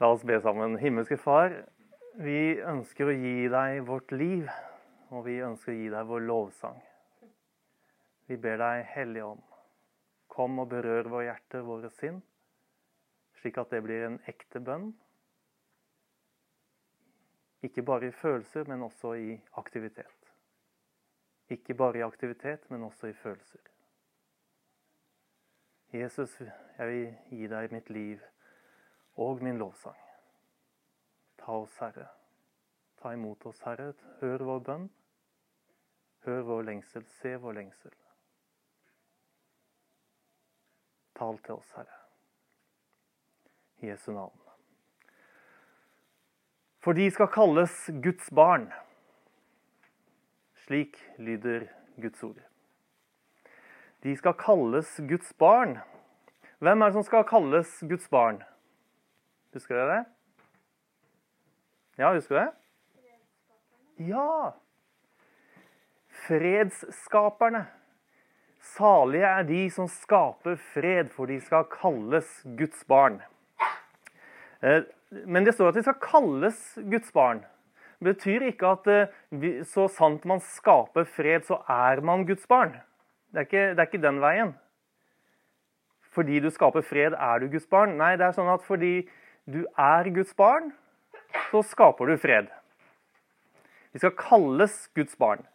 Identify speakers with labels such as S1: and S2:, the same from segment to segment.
S1: La oss be sammen. Himmelske Far, vi ønsker å gi deg vårt liv, og vi ønsker å gi deg vår lovsang. Vi ber deg, Hellige Ånd, kom og berør våre hjerter, våre sinn, slik at det blir en ekte bønn. Ikke bare i følelser, men også i aktivitet. Ikke bare i aktivitet, men også i følelser. Jesus, jeg vil gi deg mitt liv og min lovsang. Ta oss, Herre. Ta imot oss, Herre. Hør vår bønn. Hør vår lengsel. Se vår lengsel. Tal til oss, Herre. I Jesu navn. For de skal kalles Guds barn. Slik lyder Guds ord. De skal kalles Guds barn. Hvem er det som skal kalles Guds barn? Husker dere det? Ja, husker du det? Ja! Fredsskaperne. Salige er de som skaper fred, for de skal kalles Guds barn. Eh, men det står at de skal kalles Guds barn. Det betyr ikke at eh, så sant man skaper fred, så er man Guds barn. Det er ikke, det er ikke den veien. Fordi du skaper fred, er du Guds barn. Nei, det er sånn at fordi du er Guds barn, så skaper du fred. Vi skal kalles Guds barn.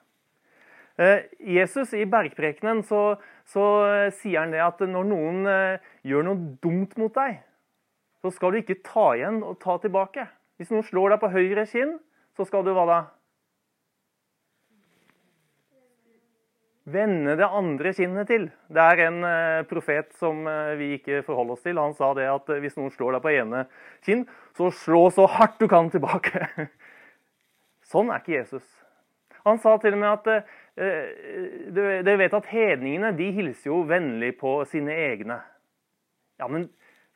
S1: Eh, Jesus I bergprekenen så, så eh, sier han det at når noen eh, gjør noe dumt mot deg, så skal du ikke ta igjen og ta tilbake. Hvis noen slår deg på høyre kinn, så skal du hva da? Vende det andre kinnet til. Det er en eh, profet som eh, vi ikke forholder oss til. Han sa det at eh, hvis noen slår deg på ene kinn, så slå så hardt du kan tilbake. Sånn er ikke Jesus. Han sa til og med at dere vet at hedningene de hilser jo vennlig på sine egne. Ja, men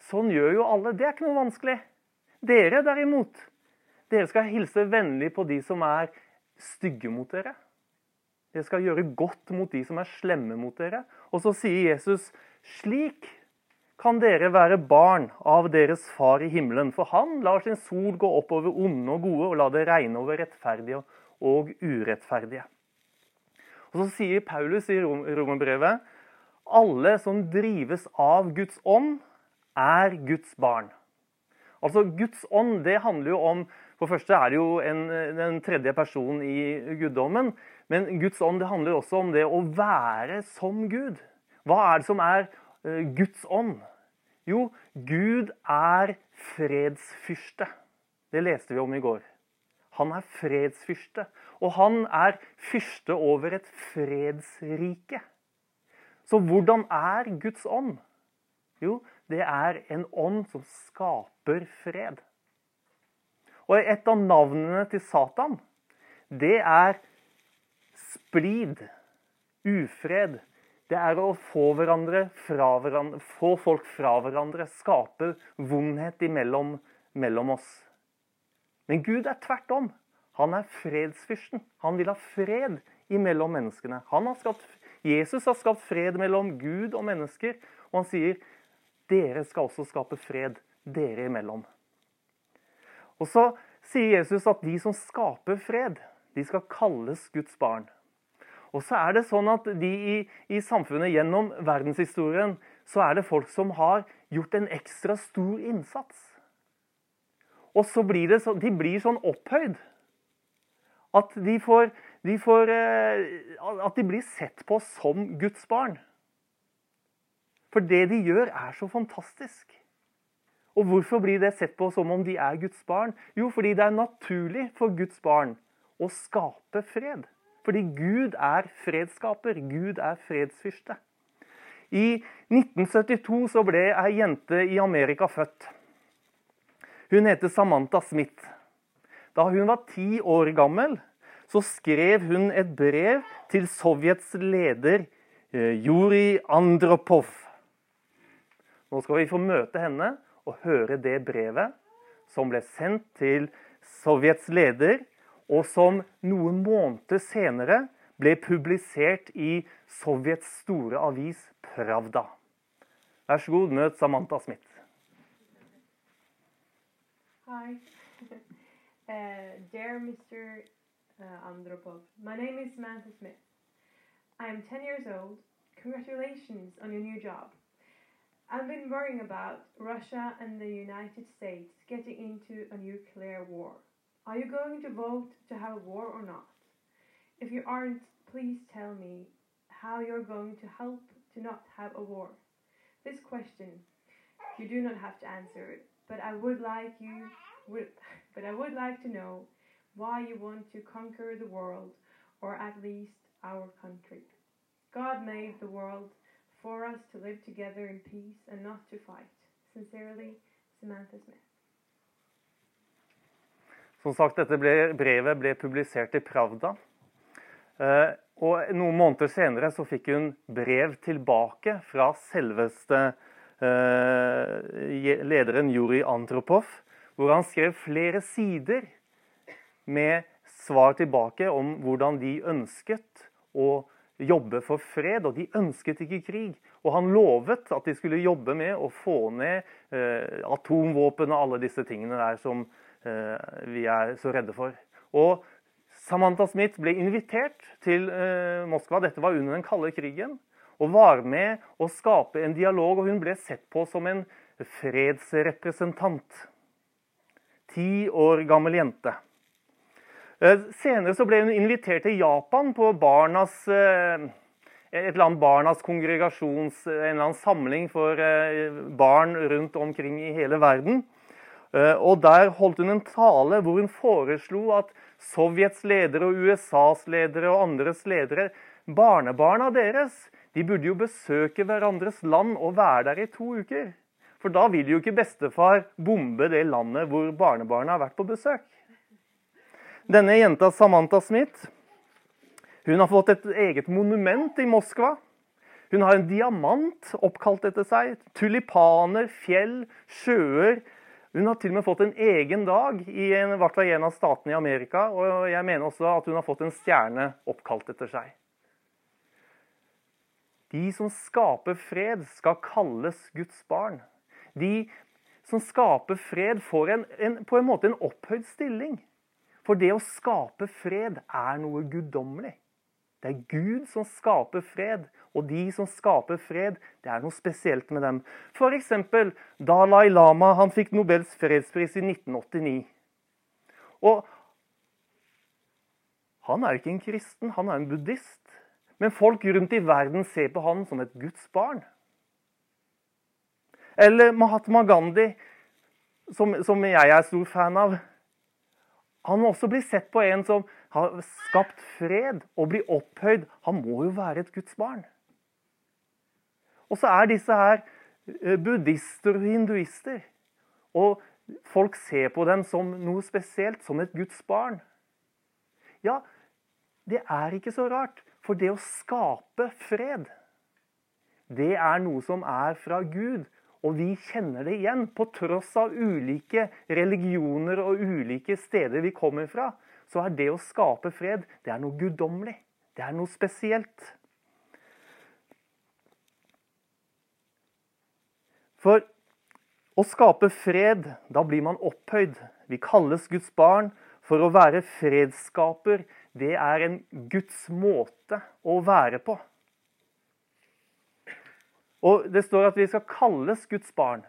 S1: sånn gjør jo alle. Det er ikke noe vanskelig. Dere derimot, dere skal hilse vennlig på de som er stygge mot dere. Dere skal gjøre godt mot de som er slemme mot dere. Og så sier Jesus, slik kan dere være barn av deres far i himmelen. For han lar sin sol gå opp over onde og gode, og la det regne over rettferdige og urettferdige. Og så sier Paulus i romerbrevet alle som drives av Guds ånd, er Guds barn. Altså Guds ånd det handler jo om For det første er det jo en, den tredje personen i guddommen. Men Guds ånd det handler også om det å være som Gud. Hva er det som er uh, Guds ånd? Jo, Gud er fredsfyrste. Det leste vi om i går. Han er fredsfyrste, og han er fyrste over et fredsrike. Så hvordan er Guds ånd? Jo, det er en ånd som skaper fred. Og et av navnene til Satan, det er splid, ufred, det er å få, fra få folk fra hverandre, skape vondhet imellom mellom oss. Men Gud er tvert om. Han er fredsfyrsten. Han vil ha fred imellom menneskene. Har skapt, Jesus har skapt fred mellom Gud og mennesker, og han sier dere skal også skape fred dere imellom. Og så sier Jesus at de som skaper fred, de skal kalles Guds barn. Og så er det sånn at de i, i, samfunnet gjennom verdenshistorien så er det folk som har gjort en ekstra stor innsats. Og så blir det så, de blir sånn opphøyd at de, får, de får, eh, at de blir sett på som Guds barn. For det de gjør, er så fantastisk. Og hvorfor blir det sett på som om de er Guds barn? Jo, fordi det er naturlig for Guds barn å skape fred. Fordi Gud er fredsskaper. Gud er fredsfyrste. I 1972 så ble ei jente i Amerika født. Hun heter Samantha Smith. Da hun var ti år gammel, så skrev hun et brev til Sovjets leder Juri Andropov. Nå skal vi få møte henne og høre det brevet som ble sendt til Sovjets leder og som noen måneder senere ble publisert i Sovjets store avis Pravda. Vær så god, møt Samantha Smith.
S2: Hi. uh, dear Mr. Uh, Andropov, my name is Samantha Smith. I am 10 years old. Congratulations on your new job. I've been worrying about Russia and the United States getting into a nuclear war. Are you going to vote to have a war or not? If you aren't, please tell me how you're going to help to not have a war. This question, you do not have to answer but I would like you would, but I would like to know why you want to conquer the world, or at least our country. God made the world for us to live together in peace and not to fight. Sincerely, Samantha Smith.
S1: Som sagt, dette ble, brevet ble publisert i Pravda. Eh, og Noen måneder senere så fikk hun brev tilbake fra selveste eh, lederen Juri Antropov, hvor han skrev flere sider med svar tilbake om hvordan de ønsket å jobbe for fred, og de ønsket ikke krig. Og han lovet at de skulle jobbe med å få ned eh, atomvåpen og alle disse tingene der som vi er så redde for. Og Samantha Smith ble invitert til eh, Moskva, dette var under den kalde krigen, og var med å skape en dialog. Og hun ble sett på som en fredsrepresentant. Ti år gammel jente. Eh, senere så ble hun invitert til Japan på barnas eh, et eller annet barnas kongregasjons, en eller annen samling for eh, barn rundt omkring i hele verden. Og Der holdt hun en tale hvor hun foreslo at Sovjets ledere og USAs ledere og andres ledere, barnebarna deres, de burde jo besøke hverandres land og være der i to uker. For da vil jo ikke bestefar bombe det landet hvor barnebarna har vært på besøk. Denne jenta Samantha Smith hun har fått et eget monument i Moskva. Hun har en diamant oppkalt etter seg. Tulipaner, fjell, sjøer. Hun har til og med fått en egen dag i en, hvert fall en av statene i Amerika. Og jeg mener også at hun har fått en stjerne oppkalt etter seg. De som skaper fred, skal kalles Guds barn. De som skaper fred, får en, en, på en måte en opphøyd stilling. For det å skape fred er noe guddommelig. Det er Gud som skaper fred, og de som skaper fred, det er noe spesielt med dem. F.eks. Dalai Lama han fikk Nobels fredspris i 1989. Og han er ikke en kristen, han er en buddhist. Men folk rundt i verden ser på han som et Guds barn. Eller Mahatma Gandhi, som, som jeg er stor fan av. Han må også bli sett på en som har skapt fred og blir opphøyd. Han må jo være et Guds barn. Og så er disse her eh, buddhister og hinduister. Og folk ser på dem som noe spesielt, som et Guds barn. Ja, det er ikke så rart. For det å skape fred, det er noe som er fra Gud. Og vi kjenner det igjen, på tross av ulike religioner og ulike steder vi kommer fra. Så er det å skape fred det er noe guddommelig. Det er noe spesielt. For å skape fred, da blir man opphøyd. Vi kalles Guds barn. For å være fredsskaper, det er en Guds måte å være på. Og Det står at vi skal kalles Guds barn.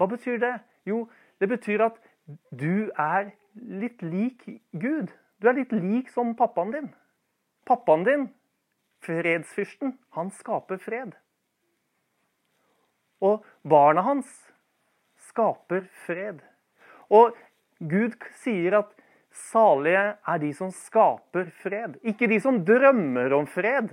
S1: Hva betyr det? Jo, det betyr at du er litt lik Gud. Du er litt lik som pappaen din. Pappaen din, fredsfyrsten, han skaper fred. Og barna hans skaper fred. Og Gud sier at salige er de som skaper fred, ikke de som drømmer om fred.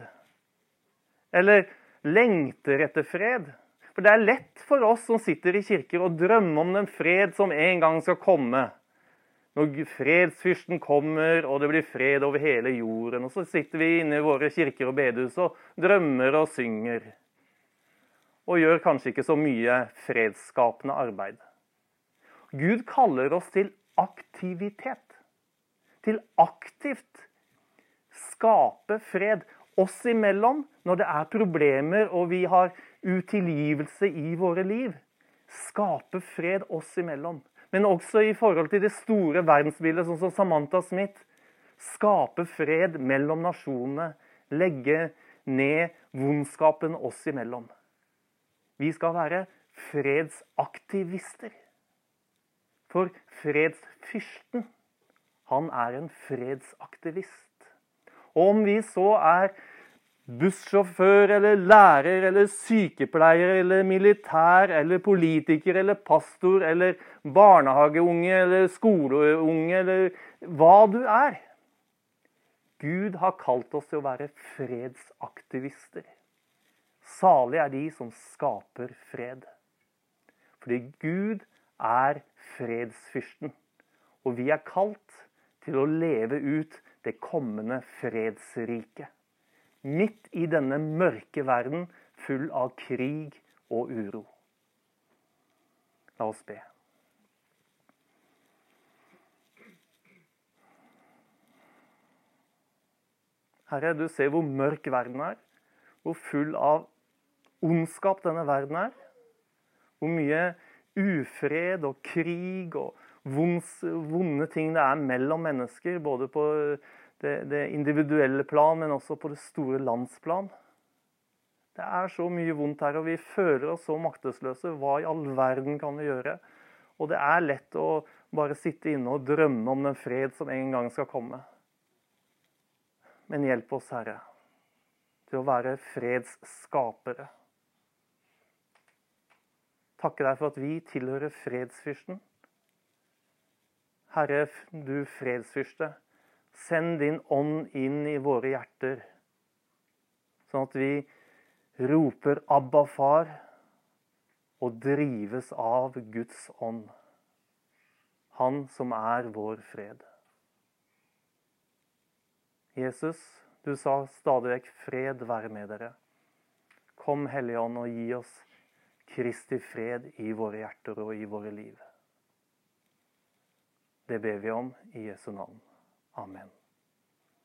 S1: Eller lengter etter fred. For det er lett for oss som sitter i kirker, å drømme om den fred som en gang skal komme. Når fredsfyrsten kommer, og det blir fred over hele jorden. Og så sitter vi inne i våre kirker og bedehus og drømmer og synger. Og gjør kanskje ikke så mye fredsskapende arbeid. Gud kaller oss til aktivitet. Til aktivt skape fred oss imellom når det er problemer og vi har utilgivelse i våre liv. Skape fred oss imellom. Men også i forhold til det store verdensbildet, sånn som Samantha Smith. Skape fred mellom nasjonene. Legge ned vondskapen oss imellom. Vi skal være fredsaktivister. For fredsfyrsten, han er en fredsaktivist. Og om vi så er bussjåfør eller lærer eller sykepleier eller militær eller politiker eller pastor eller barnehageunge eller skoleunge eller hva du er. Gud har kalt oss til å være fredsaktivister. Salig er de som skaper fred. Fordi Gud er fredsfyrsten. Og vi er kalt til å leve ut det kommende fredsriket midt i denne mørke verden full av krig og uro. La oss be. Herre, du ser hvor mørk verden er, hvor full av ondskap denne verden er. Hvor mye ufred og krig og vonde ting det er mellom mennesker, både på det, det, individuelle plan, men også på det store landsplan. Det er så mye vondt her, og vi føler oss så maktesløse. Hva i all verden kan vi gjøre? Og det er lett å bare sitte inne og drømme om den fred som en gang skal komme. Men hjelp oss, Herre, til å være fredsskapere. Takke deg for at vi tilhører fredsfyrsten. Herre, du fredsfyrste. Send din ånd inn i våre hjerter, sånn at vi roper 'Abba, far' og drives av Guds ånd. Han som er vår fred. Jesus, du sa stadig vekk 'fred være med dere'. Kom, Hellige Ånd, og gi oss Kristi fred i våre hjerter og i våre liv. Det ber vi om i Jesu navn. Amen.